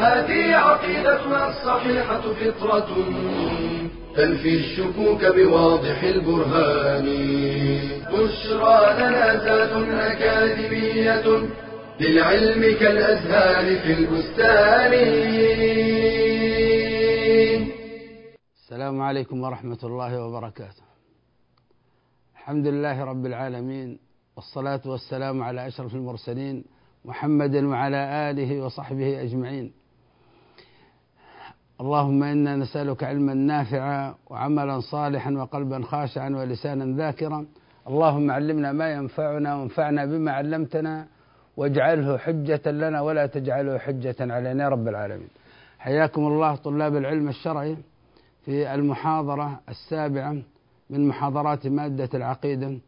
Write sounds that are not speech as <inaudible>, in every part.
هذه عقيدتنا الصحيحة فطرة. تنفي الشكوك بواضح البرهان. بشرى لنا ذات أكاديمية للعلم كالأزهار في البستان. السلام عليكم ورحمة الله وبركاته. الحمد لله رب العالمين والصلاة والسلام على أشرف المرسلين محمد وعلى آله وصحبه أجمعين. اللهم إنا نسألك علما نافعا وعملا صالحا وقلبا خاشعا ولسانا ذاكرا اللهم علمنا ما ينفعنا وانفعنا بما علمتنا واجعله حجة لنا ولا تجعله حجة علينا يا رب العالمين. حياكم الله طلاب العلم الشرعي في المحاضرة السابعة من محاضرات مادة العقيدة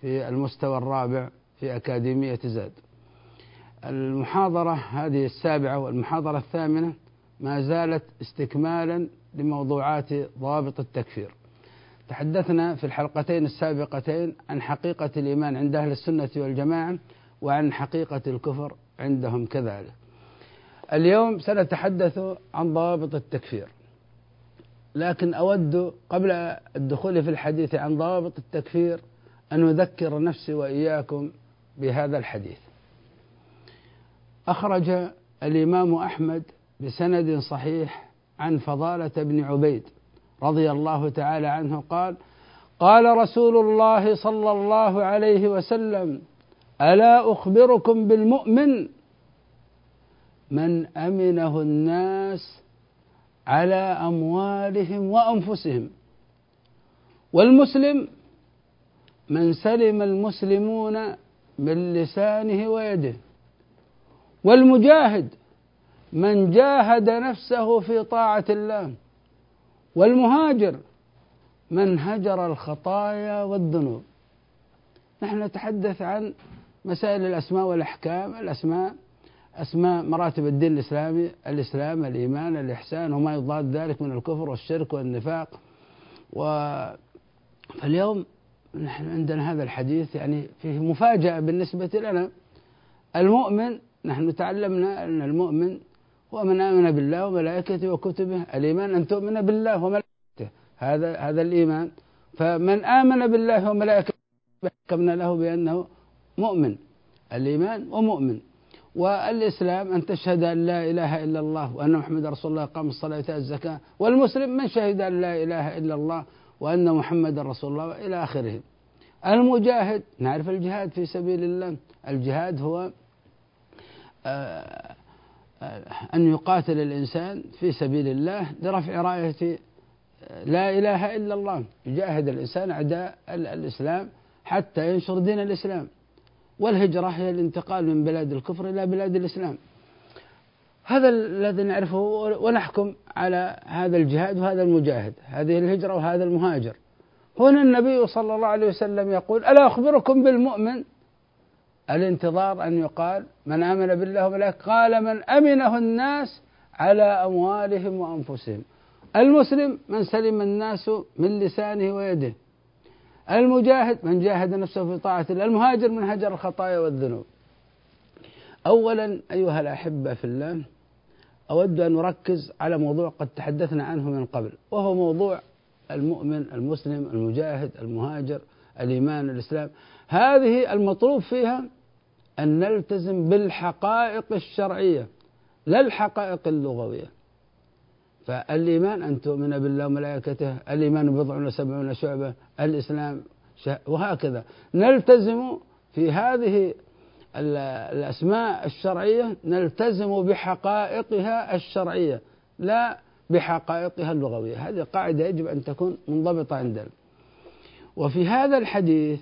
في المستوى الرابع في أكاديمية زاد. المحاضرة هذه السابعة والمحاضرة الثامنة ما زالت استكمالا لموضوعات ضوابط التكفير. تحدثنا في الحلقتين السابقتين عن حقيقة الإيمان عند أهل السنة والجماعة وعن حقيقة الكفر عندهم كذلك. اليوم سنتحدث عن ضوابط التكفير. لكن أود قبل الدخول في الحديث عن ضوابط التكفير أن أذكر نفسي وإياكم بهذا الحديث. أخرج الإمام أحمد بسند صحيح عن فضالة بن عبيد رضي الله تعالى عنه قال قال رسول الله صلى الله عليه وسلم ألا أخبركم بالمؤمن؟ من أمنه الناس على أموالهم وأنفسهم. والمسلم من سلم المسلمون من لسانه ويده. والمجاهد من جاهد نفسه في طاعة الله. والمهاجر من هجر الخطايا والذنوب. نحن نتحدث عن مسائل الأسماء والأحكام الأسماء أسماء مراتب الدين الإسلامي الإسلام الإيمان الإحسان وما يضاد ذلك من الكفر والشرك والنفاق. و فاليوم نحن عندنا هذا الحديث يعني فيه مفاجأة بالنسبة لنا. المؤمن نحن تعلمنا أن المؤمن ومن آمن بالله وملائكته وكتبه الإيمان أن تؤمن بالله وملائكته. هذا هذا الإيمان. فمن آمن بالله وملائكته حكمنا له بأنه مؤمن. الإيمان ومؤمن. والإسلام أن تشهد أن لا إله إلا الله وأن محمد رسول الله قام الصلاة الزكاة. والمسلم من شهد أن لا إله إلا الله وأن محمد رسول الله إلى آخره. المجاهد نعرف الجهاد في سبيل الله. الجهاد هو آه أن يقاتل الإنسان في سبيل الله لرفع راية لا إله إلا الله يجاهد الإنسان أعداء الإسلام حتى ينشر دين الإسلام. والهجرة هي الانتقال من بلاد الكفر إلى بلاد الإسلام. هذا الذي نعرفه ونحكم على هذا الجهاد وهذا المجاهد هذه الهجرة وهذا المهاجر. هنا النبي صلى الله عليه وسلم يقول ألا أخبركم بالمؤمن الانتظار أن يقال من آمن بالله وملائكته قال من أمنه الناس على أموالهم وأنفسهم. المسلم من سلم الناس من لسانه ويده. المجاهد من جاهد نفسه في طاعة الله. المهاجر من هجر الخطايا والذنوب. أولا أيها الأحبة في الله أود أن أركز على موضوع قد تحدثنا عنه من قبل وهو موضوع المؤمن المسلم المجاهد المهاجر الإيمان الإسلام. هذه المطلوب فيها أن نلتزم بالحقائق الشرعية لا الحقائق اللغوية. فالإيمان أن تؤمن بالله وملائكته الإيمان بضع وسبعون شعبة الإسلام وهكذا. نلتزم في هذه الأسماء الشرعية نلتزم بحقائقها الشرعية لا بحقائقها اللغوية. هذه قاعدة يجب أن تكون منضبطة عندنا. وفي هذا الحديث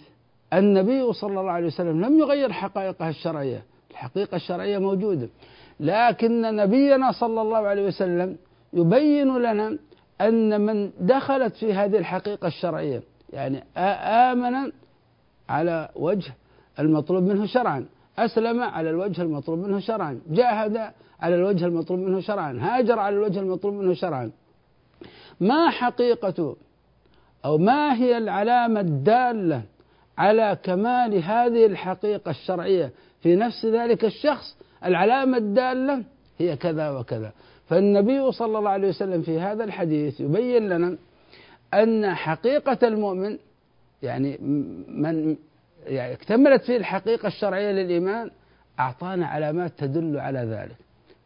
النبي صلى الله عليه وسلم لم يغير حقائقها الشرعية. الحقيقة الشرعية موجودة. لكن نبينا صلى الله عليه وسلم يبين لنا أن من دخلت في هذه الحقيقة الشرعية يعني آمن على وجه المطلوب منه شرعا. أسلم على الوجه المطلوب منه شرعا. جاهد على الوجه المطلوب منه شرعا. هاجر على الوجه المطلوب منه شرعا. ما حقيقة أو ما هي العلامة الدالة على كمال هذه الحقيقة الشرعية. في نفس ذلك الشخص العلامة الدالة هي كذا وكذا. فالنبي صلى الله عليه وسلم في هذا الحديث يبين لنا أن حقيقة المؤمن يعني من يعني اكتملت فيه الحقيقة الشرعية للإيمان أعطانا علامات تدل على ذلك.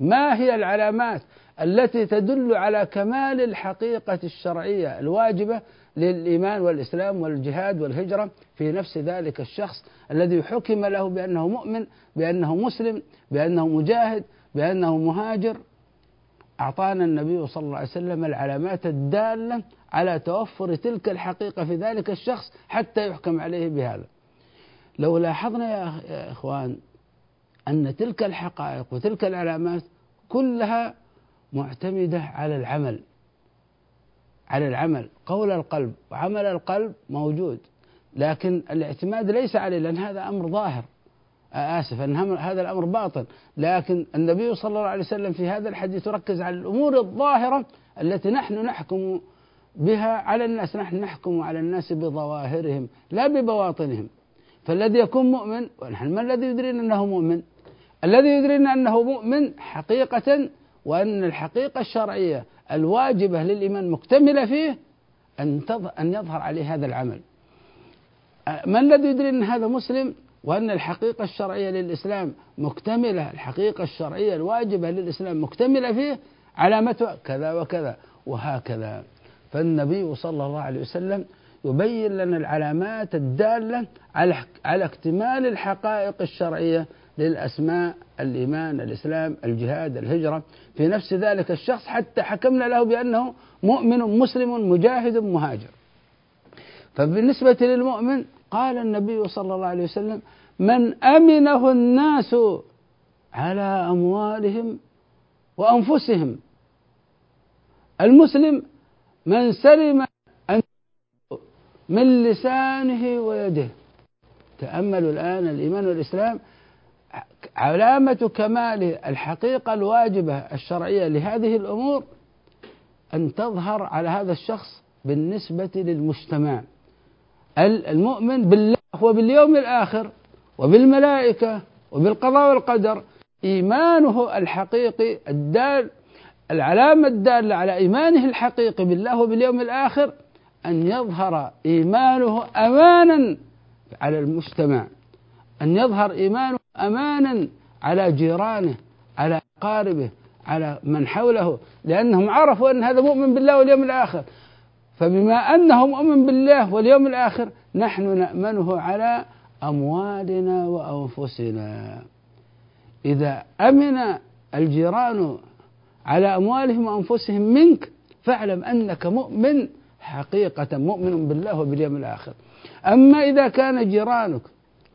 ما هي العلامات التي تدل على كمال الحقيقة الشرعية الواجبة للإيمان والإسلام والجهاد والهجرة في نفس ذلك الشخص الذي حكم له بأنه مؤمن بأنه مسلم بأنه مجاهد بأنه مهاجر. أعطانا النبي صلى الله عليه وسلم العلامات الدالة على توفر تلك الحقيقة في ذلك الشخص حتى يحكم عليه بهذا. لو لاحظنا يا إخوان أن تلك الحقائق وتلك العلامات كلها معتمدة على العمل على العمل قول القلب وعمل القلب موجود لكن الاعتماد ليس عليه لأن هذا أمر ظاهر. آسف أن هذا الأمر باطن. لكن النبي صلى الله عليه وسلم في هذا الحديث يركز على الأمور الظاهرة التي نحن نحكم بها على الناس نحن نحكم على الناس بظواهرهم لا ببواطنهم. فالذي يكون مؤمن ونحن ما الذي يدرينا أنه مؤمن؟ الذي يدرينا أنه مؤمن حقيقة وأن الحقيقة الشرعية الواجبة للإيمان مكتملة فيه أن أن يظهر عليه هذا العمل. ما الذي يدري أن هذا مسلم وأن الحقيقة الشرعية للإسلام مكتملة، الحقيقة الشرعية الواجبة للإسلام مكتملة فيه علامتها كذا وكذا وهكذا. فالنبي صلى الله عليه وسلم يبين لنا العلامات الدالة على على اكتمال الحقائق الشرعية للأسماء الإيمان الإسلام الجهاد الهجرة. في نفس ذلك الشخص حتى حكمنا له بأنه مؤمن مسلم مجاهد مهاجر. فبالنسبة للمؤمن قال النبي صلى الله عليه وسلم من أمنه الناس على أموالهم وأنفسهم. المسلم من سلم من لسانه ويده. تأملوا الآن الإيمان والإسلام علامة كمال الحقيقة الواجبة الشرعية لهذه الأمور أن تظهر على هذا الشخص بالنسبة للمجتمع. المؤمن بالله وباليوم الآخر وبالملائكة وبالقضاء والقدر إيمانه الحقيقي الدال العلامة الدالة على إيمانه الحقيقي بالله وباليوم الآخر أن يظهر إيمانه أمانا على المجتمع. أن يظهر إيمانه أمانا على جيرانه على أقاربه على من حوله لأنهم عرفوا أن هذا مؤمن بالله واليوم الآخر. فبما أنه مؤمن بالله واليوم الآخر نحن نأمنه على أموالنا وأنفسنا. إذا أمن الجيران على أموالهم وأنفسهم منك فاعلم أنك مؤمن حقيقة مؤمن بالله وباليوم الآخر. أما إذا كان جيرانك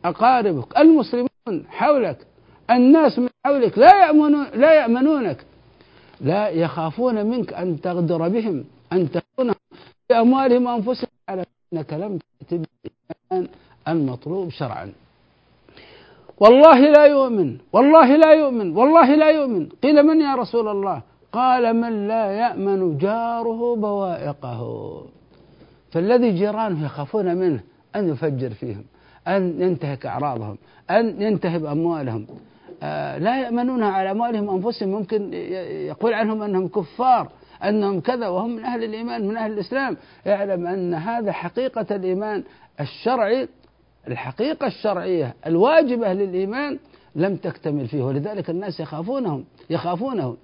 أقاربك المسلمون حولك. الناس من حولك لا يأمنون لا يأمنونك. لا يخافون منك أن تغدر بهم أن تكون بأموالهم وأنفسهم. على أنك لم تأتي المطلوب شرعا. والله لا يؤمن والله لا يؤمن والله لا يؤمن. قيل من يا رسول الله؟ قال من لا يأمن جاره بوائقه. فالذي جيرانه يخافون منه أن يفجر فيهم. أن ينتهك أعراضهم أن ينتهب أموالهم. آه لا يأمنونها على أموالهم أنفسهم ممكن يقول عنهم أنهم كفار أنهم كذا وهم من أهل الإيمان من أهل الإسلام. يعلم أن هذا حقيقة الإيمان الشرعي الحقيقة الشرعية الواجبة للإيمان لم تكتمل فيه ولذلك الناس يخافونهم يخافونه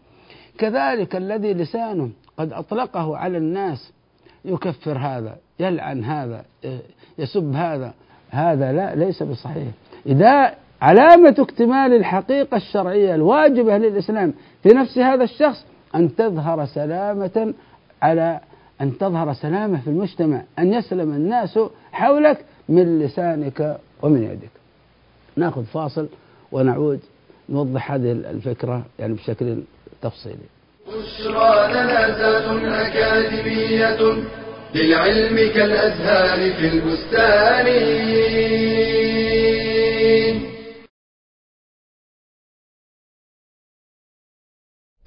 كذلك الذي لسانه قد أطلقه على الناس يكفر هذا يلعن هذا يسب هذا. هذا لا ليس بصحيح. إذا علامة اكتمال الحقيقة الشرعية الواجبة للإسلام في نفس هذا الشخص أن تظهر سلامة على أن تظهر سلامة في المجتمع أن يسلم الناس حولك من لسانك ومن يدك. نأخذ فاصل ونعود نوضح هذه الفكرة يعني بشكل تفصيلي. بشرى أكاديمية. للعلم كالأزهار في البستان.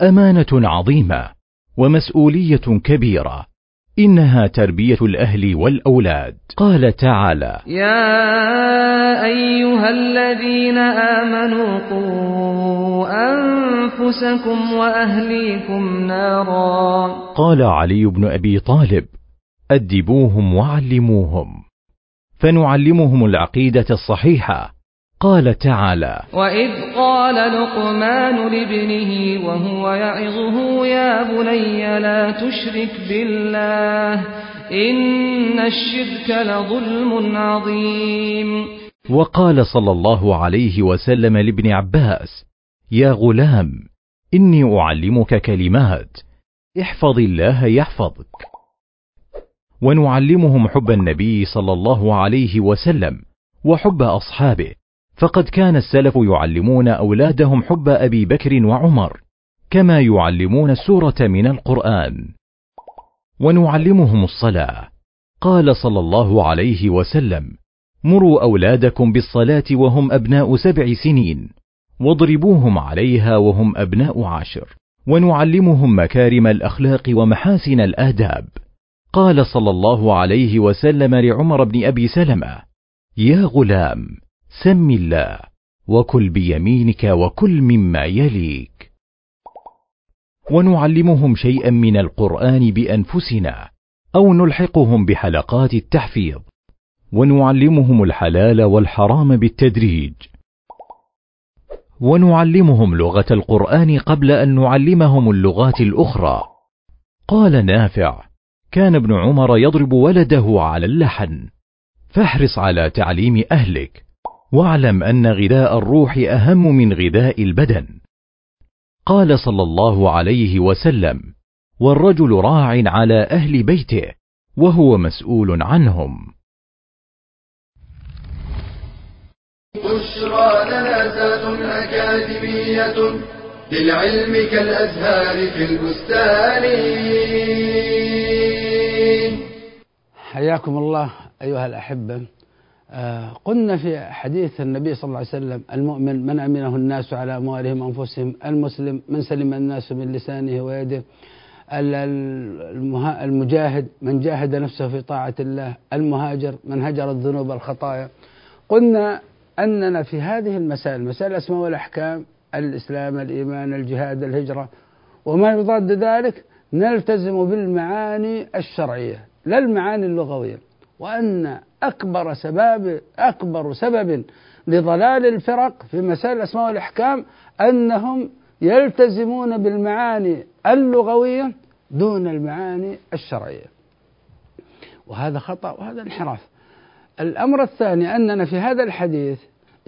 أمانة عظيمة ومسؤولية كبيرة إنها تربية الأهل والأولاد. قال تعالى يا أيها الذين آمنوا قوا أنفسكم وأهليكم نارا. قال علي بن أبي طالب أدبوهم وعلموهم. فنعلمهم العقيدة الصحيحة. قال تعالى وإذ قال لقمان لابنه وهو يعظه يا بني لا تشرك بالله إن الشرك لظلم عظيم. وقال صلى الله عليه وسلم لابن عباس يا غلام إني أعلمك كلمات احفظ الله يحفظك. ونعلمهم حب النبي صلى الله عليه وسلم وحب أصحابه. فقد كان السلف يعلمون أولادهم حب أبي بكر وعمر كما يعلمون السوره من القرآن. ونعلمهم الصلاة. قال صلى الله عليه وسلم مروا أولادكم بالصلاة وهم أبناء سبع سنين واضربوهم عليها وهم أبناء عشر ونعلمهم مكارم الأخلاق ومحاسن الآداب. قال صلى الله عليه وسلم لعمر بن أبي سلمة يا غلام سم الله وكل بيمينك وكل مما يليك. ونعلمهم شيئا من القرآن بأنفسنا أو نلحقهم بحلقات التحفيظ ونعلمهم الحلال والحرام بالتدريج. ونعلمهم لغة القرآن قبل أن نعلمهم اللغات الأخرى. قال نافع كان ابن عمر يضرب ولده على اللحن. فاحرص على تعليم أهلك. واعلم أن غذاء الروح أهم من غذاء البدن. قال صلى الله عليه وسلم والرجل راع على أهل بيته وهو مسؤول عنهم. بشرى لنا ذات أكاديمية للعلم كالأزهار في البستان. حياكم الله أيها الأحبة. آه، قلنا في حديث النبي صلى الله عليه وسلم المؤمن من أمنه الناس على أموالهم وأنفسهم المسلم من سلم الناس من لسانه ويده المجاهد من جاهد نفسه في طاعة الله المهاجر من هجر الذنوب والخطايا. قلنا أننا في هذه المسائل مسائل الأسماء والأحكام الإسلام الإيمان الجهاد الهجرة وما يضاد ذلك نلتزم بالمعاني الشرعية. لا المعاني اللغوية وأن أكبر سبب أكبر سبب لضلال الفرق في مسائل الأسماء والأحكام أنهم يلتزمون بالمعاني اللغوية دون المعاني الشرعية. وهذا خطأ وهذا انحراف. الأمر الثاني أننا في هذا الحديث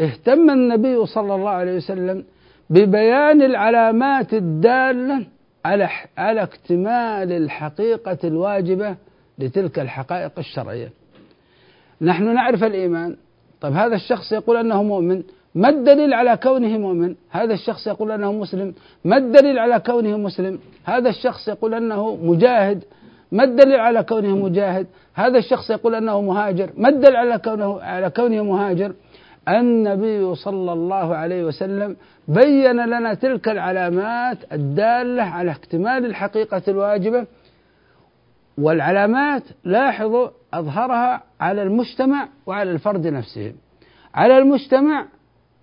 اهتم النبي صلى الله عليه وسلم ببيان العلامات الدالة على على اكتمال الحقيقة الواجبة لتلك الحقائق الشرعية. نحن نعرف الإيمان، طيب هذا الشخص يقول أنه مؤمن، ما الدليل على كونه مؤمن؟ هذا الشخص يقول أنه مسلم، ما الدليل على كونه مسلم؟ هذا الشخص يقول أنه مجاهد، ما الدليل على كونه مجاهد؟ هذا الشخص يقول أنه مهاجر، ما الدليل على كونه على كونه مهاجر؟ النبي صلى الله عليه وسلم بين لنا تلك العلامات الدالة على اكتمال الحقيقة الواجبة والعلامات لاحظوا أظهرها على المجتمع وعلى الفرد نفسه. على المجتمع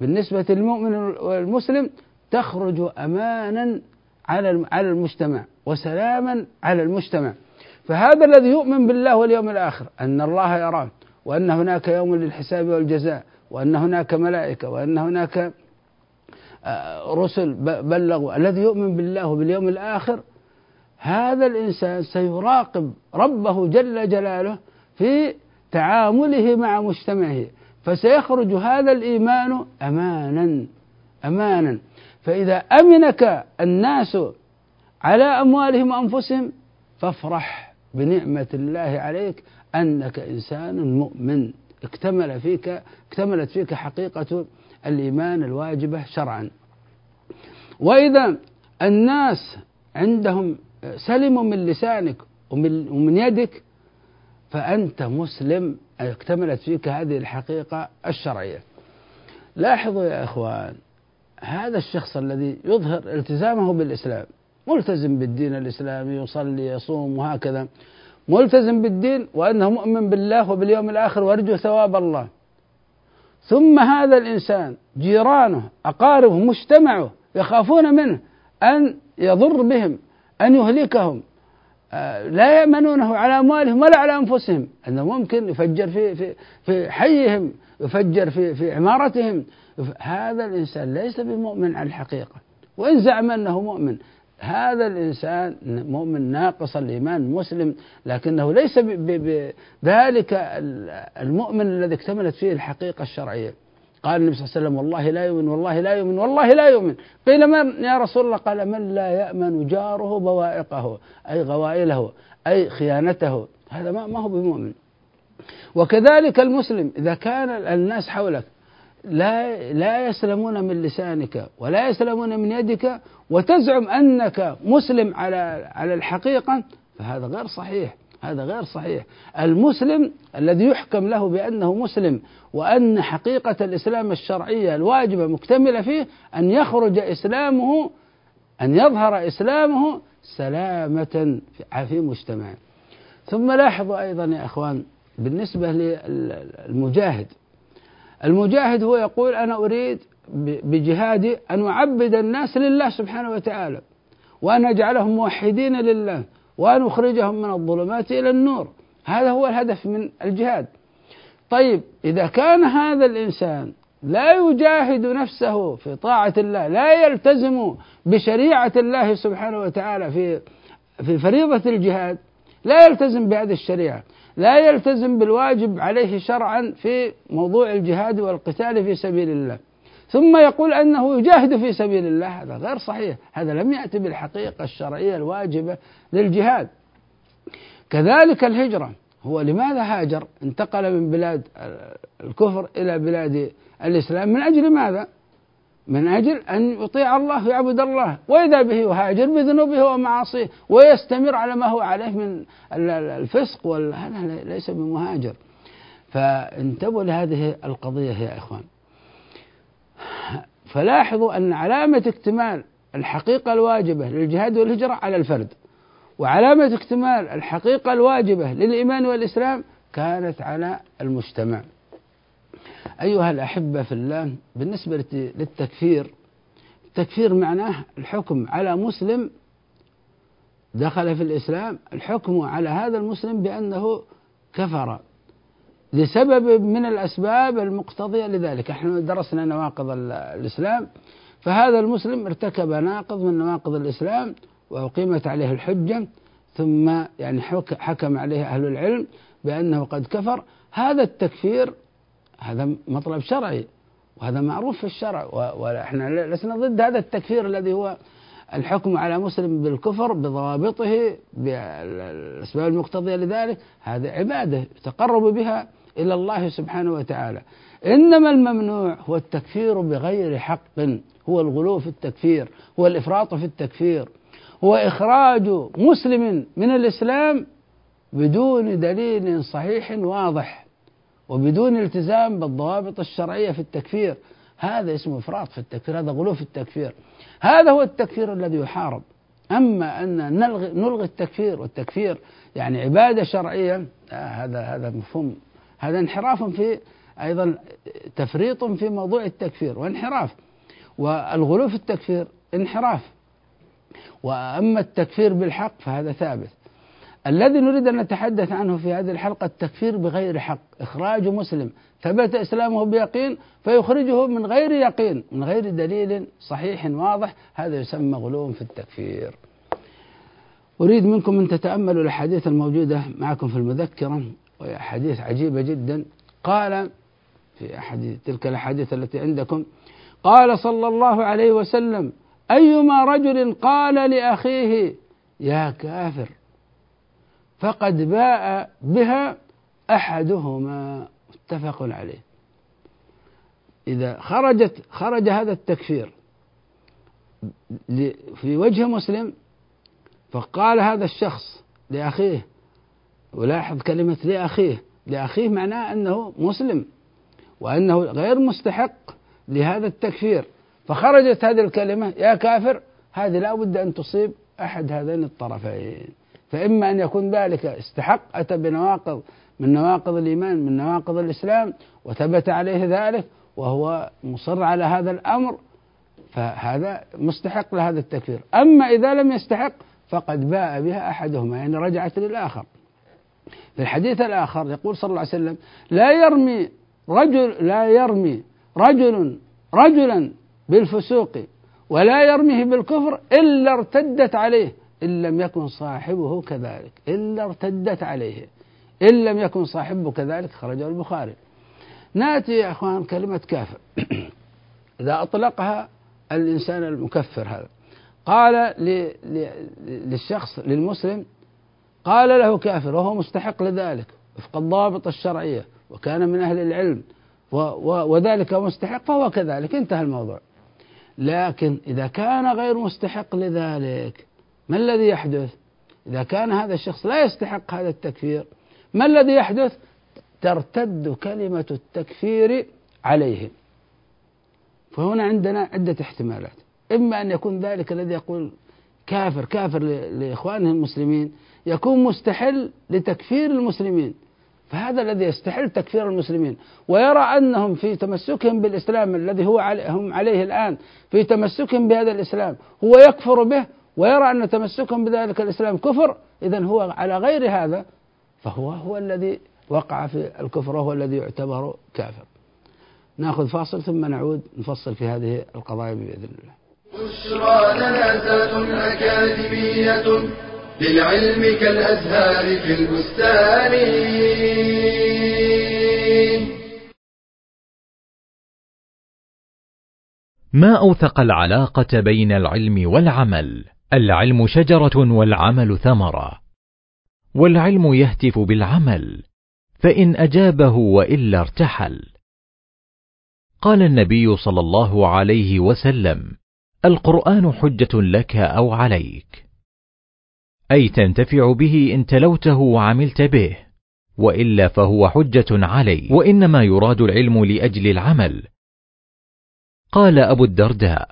بالنسبة للمؤمن والمسلم تخرج أمانا على على المجتمع وسلاما على المجتمع. فهذا الذي يؤمن بالله واليوم الآخر أن الله يراه وأن هناك يوم للحساب والجزاء وأن هناك ملائكة وأن هناك آه، رسل بلغوا. الذي يؤمن بالله وباليوم الآخر هذا الإنسان سيراقب ربه جل جلاله في تعامله مع مجتمعه فسيخرج هذا الإيمان أمانا أمانا. فإذا أمنك الناس على أموالهم وأنفسهم فافرح بنعمة الله عليك أنك إنسان مؤمن. اكتمل فيك اكتملت فيك حقيقة الإيمان الواجبة شرعا. وإذا الناس عندهم سلموا من لسانك ومن, ومن يدك فأنت مسلم اكتملت فيك هذه الحقيقة الشرعية. لاحظوا يا إخوان هذا الشخص الذي يظهر التزامه بالإسلام ملتزم بالدين الإسلامي يصلي يصوم وهكذا. ملتزم بالدين وأنه مؤمن بالله وباليوم الآخر ويرجو ثواب الله. ثم هذا الإنسان جيرانه أقاربه مجتمعه يخافون منه أن يضر بهم أن يهلكهم. آه، لا يأمنونه على أموالهم ولا على أنفسهم. أنه ممكن يفجر في في في حيهم يفجر في في عمارتهم. هذا الإنسان ليس بمؤمن على الحقيقة. وإن زعم أنه مؤمن هذا الإنسان مؤمن ناقص الإيمان مسلم لكنه ليس بذلك المؤمن الذي اكتملت فيه الحقيقة الشرعية. قال النبي صلى الله عليه وسلم والله لا يؤمن والله لا يؤمن والله لا يؤمن. قيل من يا رسول الله؟ قال من لا يأمن جاره بوائقه أي غوائله أي خيانته. هذا ما هو بمؤمن. وكذلك المسلم إذا كان الناس حولك لا لا يسلمون من لسانك ولا يسلمون من يدك وتزعم أنك مسلم على على الحقيقة فهذا غير صحيح. هذا غير صحيح. المسلم الذي يحكم له بأنه مسلم وأن حقيقة الإسلام الشرعية الواجبة مكتملة فيه أن يخرج إسلامه أن يظهر إسلامه سلامة في مجتمعه ثم لاحظوا أيضا يا إخوان بالنسبة للمجاهد. المجاهد هو يقول أنا أريد بجهادي أن أعبد الناس لله سبحانه وتعالى وأن أجعلهم موحدين لله. وأن أخرجهم من الظلمات إلى النور. هذا هو الهدف من الجهاد. طيب إذا كان هذا الإنسان لا يجاهد نفسه في طاعة الله لا يلتزم بشريعة الله سبحانه وتعالى في في فريضة الجهاد لا يلتزم بهذه الشريعة لا يلتزم بالواجب عليه شرعا في موضوع الجهاد والقتال في سبيل الله. ثم يقول أنه يجاهد في سبيل الله. هذا غير صحيح. هذا لم يأتي بالحقيقة الشرعية الواجبة للجهاد. كذلك الهجرة. هو لماذا هاجر؟ انتقل من بلاد الكفر إلى بلاد الإسلام. من أجل ماذا؟ من أجل أن يطيع الله ويعبد الله. وإذا به يهاجر بذنوبه ومعاصيه ويستمر على ما هو عليه من الفسق هذا ليس بمهاجر. فانتبهوا لهذه القضية يا إخوان. فلاحظوا أن علامة اكتمال الحقيقة الواجبة للجهاد والهجرة على الفرد وعلامة اكتمال الحقيقة الواجبة للإيمان والإسلام كانت على المجتمع. أيها الأحبة في الله بالنسبة للتكفير التكفير معناه الحكم على مسلم دخل في الإسلام الحكم على هذا المسلم بأنه كفر. لسبب من الأسباب المقتضية لذلك. إحنا درسنا نواقض الإسلام فهذا المسلم ارتكب ناقض من نواقض الإسلام وأقيمت عليه الحجة ثم يعني حكم عليه أهل العلم بأنه قد كفر. هذا التكفير هذا مطلب شرعي وهذا معروف في الشرع ونحن لسنا ضد هذا التكفير الذي هو الحكم على مسلم بالكفر بضوابطه بالاسباب المقتضية لذلك. هذا عبادة يتقرب بها إلى الله سبحانه وتعالى. إنما الممنوع هو التكفير بغير حق هو الغلو في التكفير هو الإفراط في التكفير هو إخراج مسلم من الإسلام بدون دليل صحيح واضح وبدون التزام بالضوابط الشرعية في التكفير. هذا اسمه إفراط في التكفير هذا غلو في التكفير. هذا هو التكفير الذي يحارب. أما أن نلغي, نلغي التكفير والتكفير يعني عبادة شرعية آه هذا هذا مفهوم هذا انحراف في أيضا تفريط في موضوع التكفير وانحراف. والغلو في التكفير انحراف. وأما التكفير بالحق فهذا ثابت. الذي نريد أن نتحدث عنه في هذه الحلقة التكفير بغير حق. إخراج مسلم. ثبت إسلامه بيقين فيخرجه من غير يقين من غير دليل صحيح واضح. هذا يسمى غلو في التكفير. أريد منكم أن تتأملوا الأحاديث الموجودة معكم في المذكرة. أحاديث عجيبة جدا. قال في أحد تلك الأحاديث التي عندكم قال صلى الله عليه وسلم أيما رجل قال لأخيه يا كافر فقد باء بها أحدهما. متفق عليه. إذا خرجت خرج هذا التكفير في وجه مسلم فقال هذا الشخص لأخيه ولاحظ كلمة لأخيه. لأخيه معناه أنه مسلم وأنه غير مستحق لهذا التكفير. فخرجت هذه الكلمة يا كافر هذه لا بد أن تصيب أحد هذين الطرفين. فإما أن يكون ذلك استحق أتى بنواقض من نواقض الإيمان من نواقض الإسلام وثبت عليه ذلك وهو مصر على هذا الأمر فهذا مستحق لهذا التكفير. أما إذا لم يستحق فقد باء بها أحدهما يعني رجعت للآخر. في الحديث الآخر يقول صلى الله عليه وسلم لا يرمي رجل لا يرمي رجل رجلا بالفسوق ولا يرميه بالكفر إلا ارتدت عليه إن لم يكن صاحبه كذلك إلا ارتدت عليه إن لم يكن صاحبه كذلك خرجه البخاري. نأتي يا أخوان كلمة كافر. <coughs> إذا أطلقها الإنسان المكفر هذا. قال للشخص للمسلم قال له كافر وهو مستحق لذلك وفق الضابط الشرعية وكان من أهل العلم وذلك مستحق فهو كذلك انتهى الموضوع. لكن إذا كان غير مستحق لذلك ما الذي يحدث؟ إذا كان هذا الشخص لا يستحق هذا التكفير ما الذي يحدث؟ ترتد كلمة التكفير عليه. فهنا عندنا عدة احتمالات إما أن يكون ذلك الذي يقول كافر كافر لإخوانه المسلمين يكون مستحل لتكفير المسلمين. فهذا الذي يستحل تكفير المسلمين. ويرى أنهم في تمسكهم بالإسلام الذي هو هم عليه الآن في تمسكهم بهذا الإسلام. هو يكفر به ويرى أن تمسكهم بذلك الإسلام كفر. إذا هو على غير هذا فهو هو الذي وقع في الكفر وهو الذي يعتبر كافر. ناخذ فاصل ثم نعود نفصل في هذه القضايا بإذن الله. بشرى للعلم كالأزهار في البستان. ما أوثق العلاقة بين العلم والعمل؟ العلم شجرة والعمل ثمرة. والعلم يهتف بالعمل فإن أجابه وإلا ارتحل. قال النبي صلى الله عليه وسلم القرآن حجة لك أو عليك. أي تنتفع به إن تلوته وعملت به. وإلا فهو حجة علي. وإنما يراد العلم لأجل العمل. قال أبو الدرداء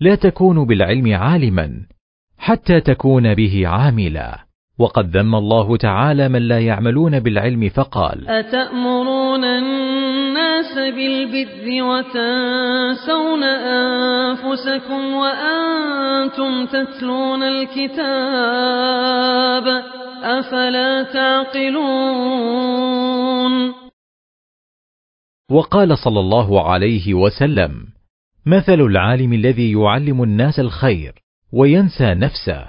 لا تكون بالعلم عالما حتى تكون به عاملا. وقد ذم الله تعالى من لا يعملون بالعلم فقال أتأمرون الناس بالبر وتنسون أنفسكم وأنتم تتلون الكتاب أفلا تعقلون وقال صلى الله عليه وسلم مثل العالم الذي يعلم الناس الخير وينسى نفسه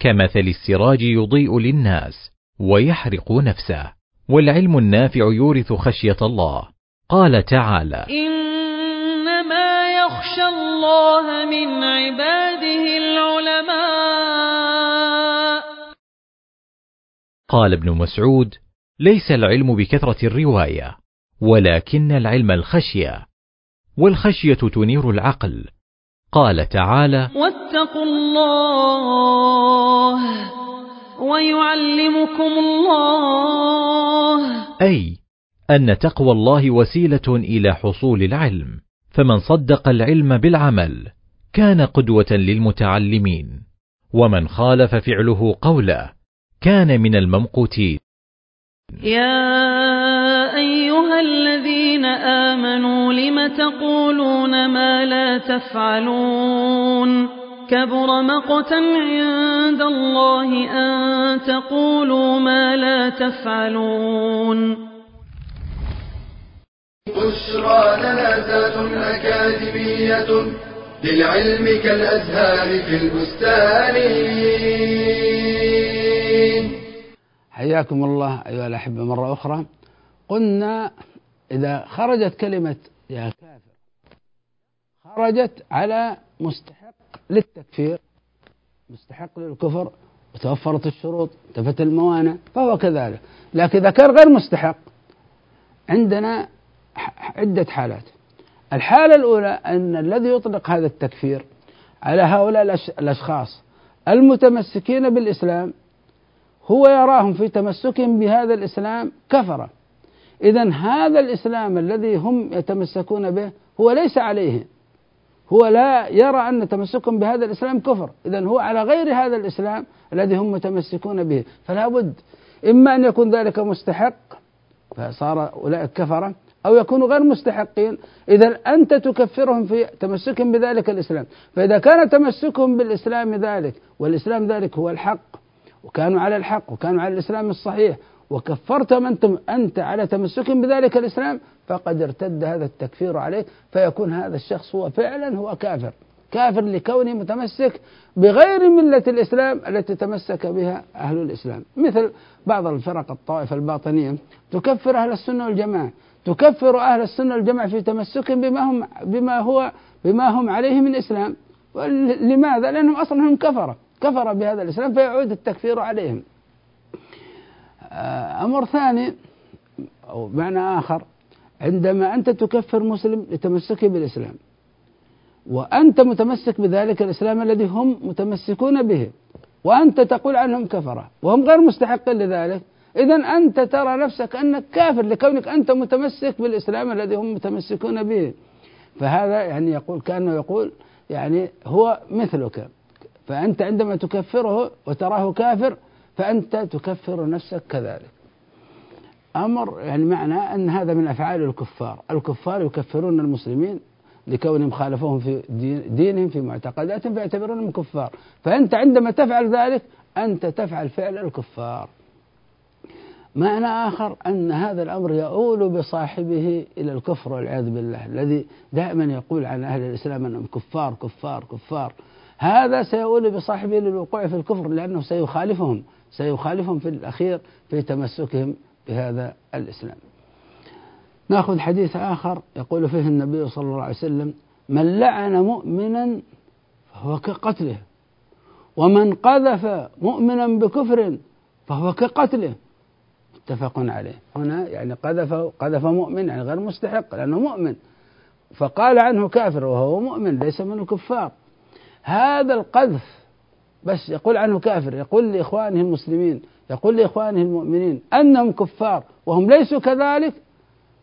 كمثل السراج يضيء للناس ويحرق نفسه والعلم النافع يورث خشية الله. قال تعالى إنما يخشى الله من عباده العلماء. قال ابن مسعود ليس العلم بكثرة الرواية ولكن العلم الخشية والخشية تنير العقل. قال تعالى واتقوا الله ويعلمكم الله. أي أن تقوى الله وسيلة إلى حصول العلم. فمن صدق العلم بالعمل كان قدوة للمتعلمين. ومن خالف فعله قوله كان من الممقوتين. يا أيها الذين آمنوا لم تقولون ما لا تفعلون؟ كبر مقتا عند الله أن تقولوا ما لا تفعلون. بشرى لنا أكاديمية للعلم كالأزهار في البستان. حياكم الله أيها الأحبة مرة أخرى. قلنا إذا خرجت كلمة يا كافر خرجت على مستحق للتكفير مستحق للكفر وتوفرت الشروط انتفت الموانع فهو كذلك. لكن إذا كان غير مستحق. عندنا عدة حالات. الحالة الأولى أن الذي يطلق هذا التكفير على هؤلاء الأشخاص المتمسكين بالإسلام هو يراهم في تمسكهم بهذا الإسلام كفرة إذا هذا الإسلام الذي هم يتمسكون به هو ليس عليه. هو لا يرى أن تمسكهم بهذا الإسلام كفر. إذا هو على غير هذا الإسلام الذي هم متمسكون به. فلا بد إما أن يكون ذلك مستحق فصار أولئك كفرة أو يكونوا غير مستحقين. إذا أنت تكفرهم في تمسكهم بذلك الإسلام. فإذا كان تمسكهم بالإسلام ذلك والإسلام ذلك هو الحق وكانوا على الحق وكانوا على الإسلام الصحيح وكفرتم أنتم أنت على تمسكهم بذلك الإسلام فقد ارتد هذا التكفير عليك فيكون هذا الشخص هو فعلا هو كافر. كافر لكونه متمسك بغير ملة الإسلام التي تمسك بها أهل الإسلام. مثل بعض الفرق الطائفة الباطنية تكفر أهل السنة والجماعة تكفر أهل السنة والجماعة في تمسكهم بما هم بما هو بما هم عليه من إسلام. لماذا؟ لأنهم أصلا هم كفرة كفر بهذا الإسلام فيعود التكفير عليهم. آه، أمر ثاني أو معنى آخر عندما أنت تكفر مسلم لتمسكه بالإسلام وأنت متمسك بذلك الإسلام الذي هم متمسكون به وأنت تقول عنهم كفرة وهم غير مستحقين لذلك إذا أنت ترى نفسك أنك كافر لكونك أنت متمسك بالإسلام الذي هم متمسكون به. فهذا يعني يقول كأنه يقول يعني هو مثلك. فأنت عندما تكفره وتراه كافر فأنت تكفر نفسك كذلك. أمر يعني معنى أن هذا من أفعال الكفار. الكفار يكفرون المسلمين لكونهم خالفوهم في دينهم في معتقداتهم فيعتبرونهم كفار. فأنت عندما تفعل ذلك أنت تفعل فعل الكفار. معنى آخر أن هذا الأمر يؤول بصاحبه إلى الكفر والعياذ بالله الذي دائما يقول عن أهل الإسلام أنهم كفار كفار كفار. هذا سيؤول بصاحبه للوقوع في الكفر لأنه سيخالفهم سيخالفهم في الأخير في تمسكهم بهذا الإسلام. نأخذ حديث آخر يقول فيه النبي صلى الله عليه وسلم من لعن مؤمنا فهو كقتله ومن قذف مؤمنا بكفر فهو كقتله. متفق عليه. هنا يعني قذف قذف مؤمن يعني غير مستحق لأنه مؤمن. فقال عنه كافر وهو مؤمن ليس من الكفار. هذا القذف بس يقول عنه كافر يقول لإخوانه المسلمين يقول لإخوانه المؤمنين أنهم كفار وهم ليسوا كذلك.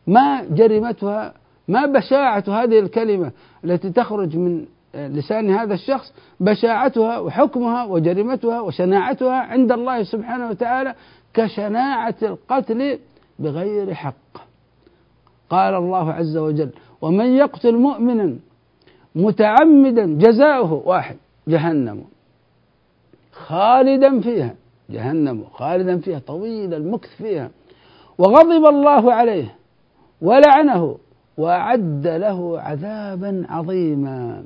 ما جريمتها ما بشاعة هذه الكلمة التي تخرج من لسان هذا الشخص بشاعتها وحكمها وجريمتها وشناعتها عند الله سبحانه وتعالى كشناعة القتل بغير حق. قال الله عز وجل ومن يقتل مؤمنا متعمدا جزاؤه واحد جهنم. خالدا فيها جهنم. خالدا فيها طويل المكث فيها. وغضب الله عليه ولعنه وأعد له عذابا عظيما.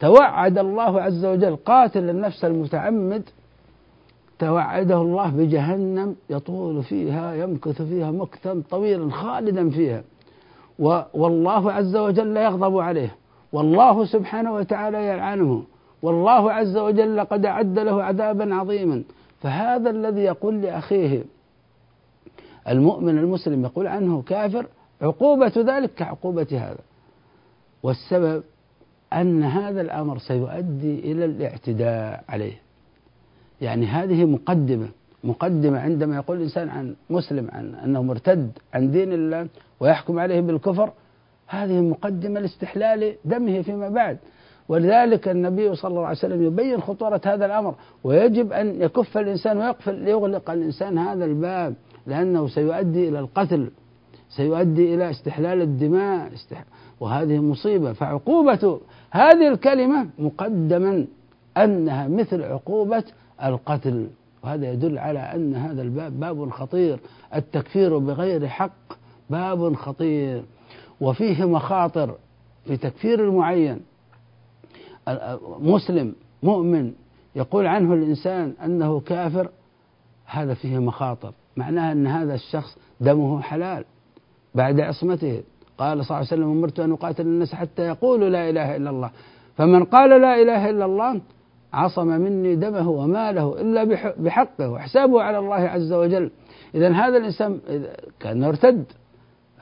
توعد الله عز وجل قاتل النفس المتعمد توعده الله بجهنم يطول فيها يمكث فيها مكثا طويلا خالدا فيها. والله عز وجل يغضب عليه. والله سبحانه وتعالى يلعنه. والله عز وجل قد أعد له عذابا عظيما. فهذا الذي يقول لأخيه المؤمن المسلم يقول عنه كافر عقوبة ذلك كعقوبة هذا. والسبب أن هذا الأمر سيؤدي إلى الاعتداء عليه. يعني هذه مقدمة مقدمة عندما يقول الإنسان عن مسلم عن أنه مرتد عن دين الله ويحكم عليه بالكفر هذه مقدمة لاستحلال دمه فيما بعد. ولذلك النبي صلى الله عليه وسلم يبين خطورة هذا الأمر ويجب أن يكف الإنسان ويقفل يغلق الإنسان هذا الباب لأنه سيؤدي إلى القتل. سيؤدي إلى استحلال الدماء وهذه مصيبة. فعقوبة هذه الكلمة مقدما أنها مثل عقوبة القتل. وهذا يدل على أن هذا الباب باب خطير. التكفير بغير حق باب خطير. وفيه مخاطر في تكفير المعين. مسلم مؤمن يقول عنه الإنسان أنه كافر هذا فيه مخاطر. معناها أن هذا الشخص دمه حلال. بعد عصمته. قال صلى الله عليه وسلم أمرت أن أقاتل الناس حتى يقولوا لا إله إلا الله. فمن قال لا إله إلا الله عصم مني دمه وماله إلا بحقه وحسابه على الله عز وجل. إذا هذا الإنسان كان ارتد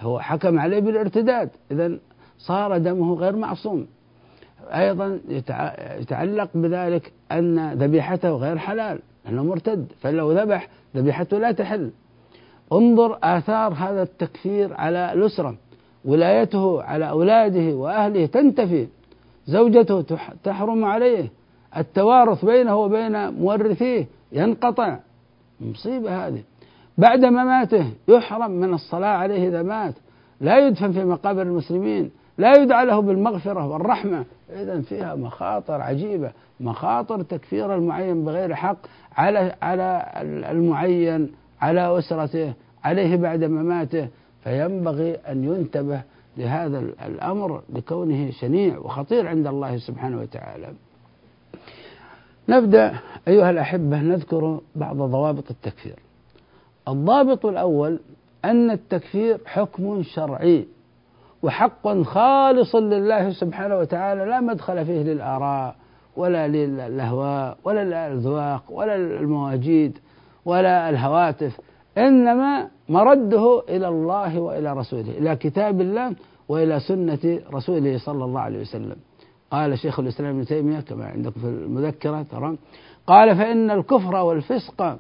هو حكم عليه بالارتداد. إذا صار دمه غير معصوم. أيضا يتعلق بذلك أن ذبيحته غير حلال أنه مرتد. فلو ذبح ذبيحته لا تحل. انظر آثار هذا التكفير على الأسرة ولايته على أولاده وأهله تنتفي زوجته تحرم عليه التوارث بينه وبين مورثيه ينقطع. مصيبة هذه. بعد مماته يحرم من الصلاة عليه إذا مات لا يدفن في مقابر المسلمين لا يدعى له بالمغفرة والرحمة. إذا فيها مخاطر عجيبة مخاطر تكفير المعين بغير حق على على المعين على أسرته عليه بعد مماته. فينبغي أن ينتبه لهذا الأمر لكونه شنيع وخطير عند الله سبحانه وتعالى. نبدأ أيها الأحبة نذكر بعض ضوابط التكفير. الضابط الأول أن التكفير حكم شرعي وحق خالص لله سبحانه وتعالى لا مدخل فيه للآراء ولا للأهواء ولا الأذواق ولا المواجيد ولا الهواتف إنما مرده إلى الله وإلى رسوله إلى كتاب الله وإلى سنة رسوله صلى الله عليه وسلم. قال شيخ الإسلام ابن تيمية كما عندكم في المذكرة ترى. قال فإن الكفر والفسق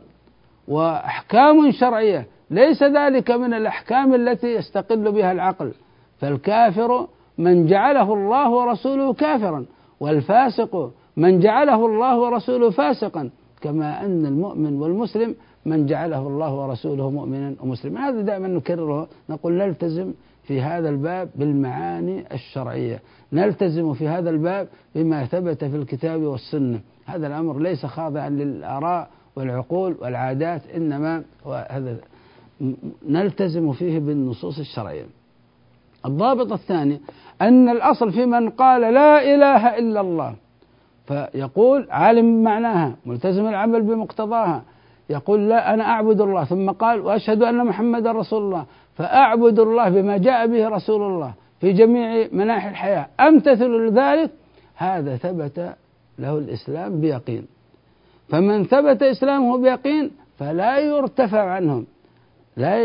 وأحكام شرعية ليس ذلك من الأحكام التي يستقل بها العقل. فالكافر من جعله الله ورسوله كافرا والفاسق من جعله الله ورسوله فاسقا. كما أن المؤمن والمسلم من جعله الله ورسوله مؤمنا ومسلما. هذا دائما نكرره نقول نلتزم في هذا الباب بالمعاني الشرعية. نلتزم في هذا الباب بما ثبت في الكتاب والسنة. هذا الأمر ليس خاضعا للآراء والعقول والعادات إنما هذا نلتزم فيه بالنصوص الشرعية. الضابط الثاني أن الأصل في من قال لا إله إلا الله فيقول عالم معناها ملتزم العمل بمقتضاها. يقول لا أنا أعبد الله. ثم قال وأشهد أن محمد رسول الله. فأعبد الله بما جاء به رسول الله في جميع مناحي الحياة. أمتثل لذلك؟ هذا ثبت له الإسلام بيقين. فمن ثبت إسلامه بيقين فلا يرتفع عنهم. لا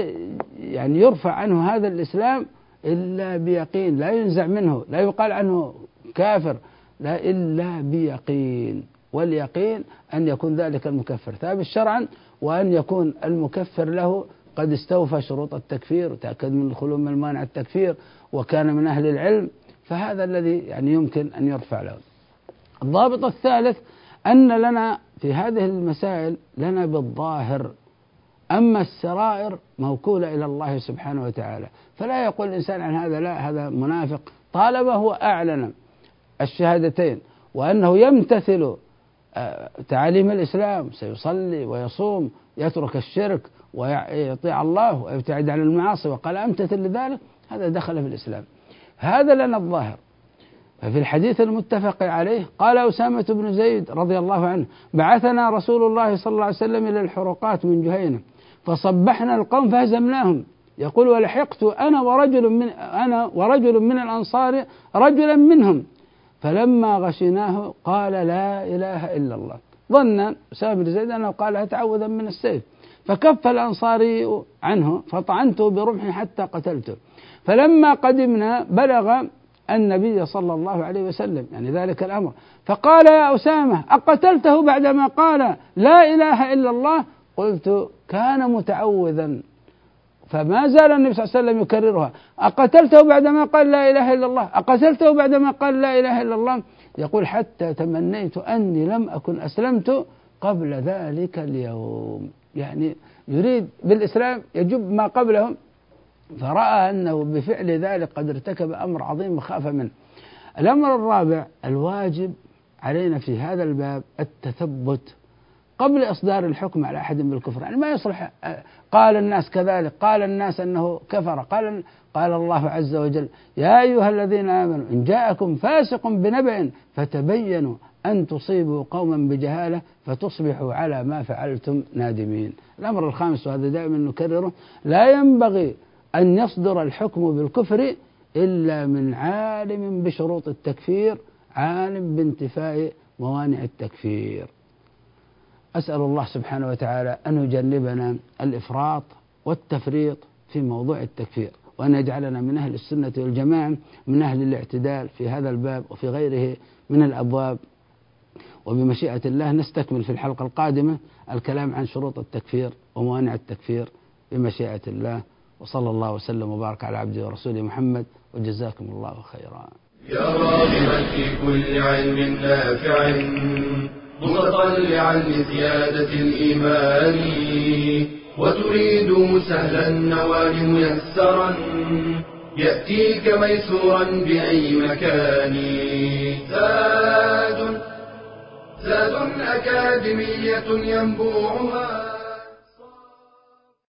يعني يرفع عنه هذا الإسلام إلا بيقين. لا ينزع منه. لا يقال عنه كافر. لا إلا بيقين واليقين أن يكون ذلك المكفر. ثابت شرعا وأن يكون المكفر له قد استوفى شروط التكفير وتأكد من الخلو من مانع التكفير وكان من أهل العلم فهذا الذي يعني يمكن أن يرفع له. الضابط الثالث أن لنا في هذه المسائل لنا بالظاهر أما السرائر موكولة إلى الله سبحانه وتعالى. فلا يقول الإنسان عن هذا لا هذا منافق. طالما هو أعلن. الشهادتين وأنه يمتثل آه، تعاليم الإسلام سيصلي ويصوم يترك الشرك ويطيع الله ويبتعد عن المعاصي وقال أمتثل لذلك هذا دخل في الإسلام. هذا لنا الظاهر. ففي الحديث المتفق عليه قال أسامة بن زيد رضي الله عنه بعثنا رسول الله صلى الله عليه وسلم إلى الحرقات من جهينة فصبحنا القوم فهزمناهم. يقول ولحقت أنا ورجل من أنا ورجل من الأنصار رجلا منهم. فلما غشيناه قال لا إله إلا الله. ظن بن زيد أنه قالها تعوذا من السيف. فكف الأنصاري عنه فطعنته برمحي حتى قتلته. فلما قدمنا بلغ النبي صلى الله عليه وسلم يعني ذلك الأمر. فقال يا أسامة أقتلته بعدما قال لا إله إلا الله؟ قلت كان متعوذا. فما زال النبي صلى الله عليه وسلم يكررها. أقتلته بعدما قال لا إله إلا الله؟ أقتلته بعدما قال لا إله إلا الله؟ يقول حتى تمنيت أني لم أكن أسلمت قبل ذلك اليوم. يعني يريد بالإسلام يجب ما قبلهم. فرأى أنه بفعل ذلك قد ارتكب أمر عظيم وخاف منه. الأمر الرابع الواجب علينا في هذا الباب التثبت. قبل إصدار الحكم على أحد بالكفر يعني ما يصلح قال الناس كذلك قال الناس أنه كفر قال قال الله عز وجل يا أيها الذين آمنوا إن جاءكم فاسق بنبأ فتبينوا أن تصيبوا قوما بجهالة فتصبحوا على ما فعلتم نادمين. الأمر الخامس وهذا دائما نكرره لا ينبغي أن يصدر الحكم بالكفر إلا من عالم بشروط التكفير عالم بانتفاء موانع التكفير. أسأل الله سبحانه وتعالى أن يجنبنا الإفراط والتفريط في موضوع التكفير وأن يجعلنا من أهل السنة والجماعة من أهل الاعتدال في هذا الباب وفي غيره من الأبواب. وبمشيئة الله نستكمل في الحلقة القادمة الكلام عن شروط التكفير وموانع التكفير بمشيئة الله. وصلى الله وسلم وبارك على عبده ورسوله محمد وجزاكم الله خيرا. يا راغبا في كل علم نافع. متطلعا لزيادة الإيمان وتريد سهلا النوال ميسرا يأتيك ميسورا بأي مكان. زاد زاد أكاديمية ينبوعها.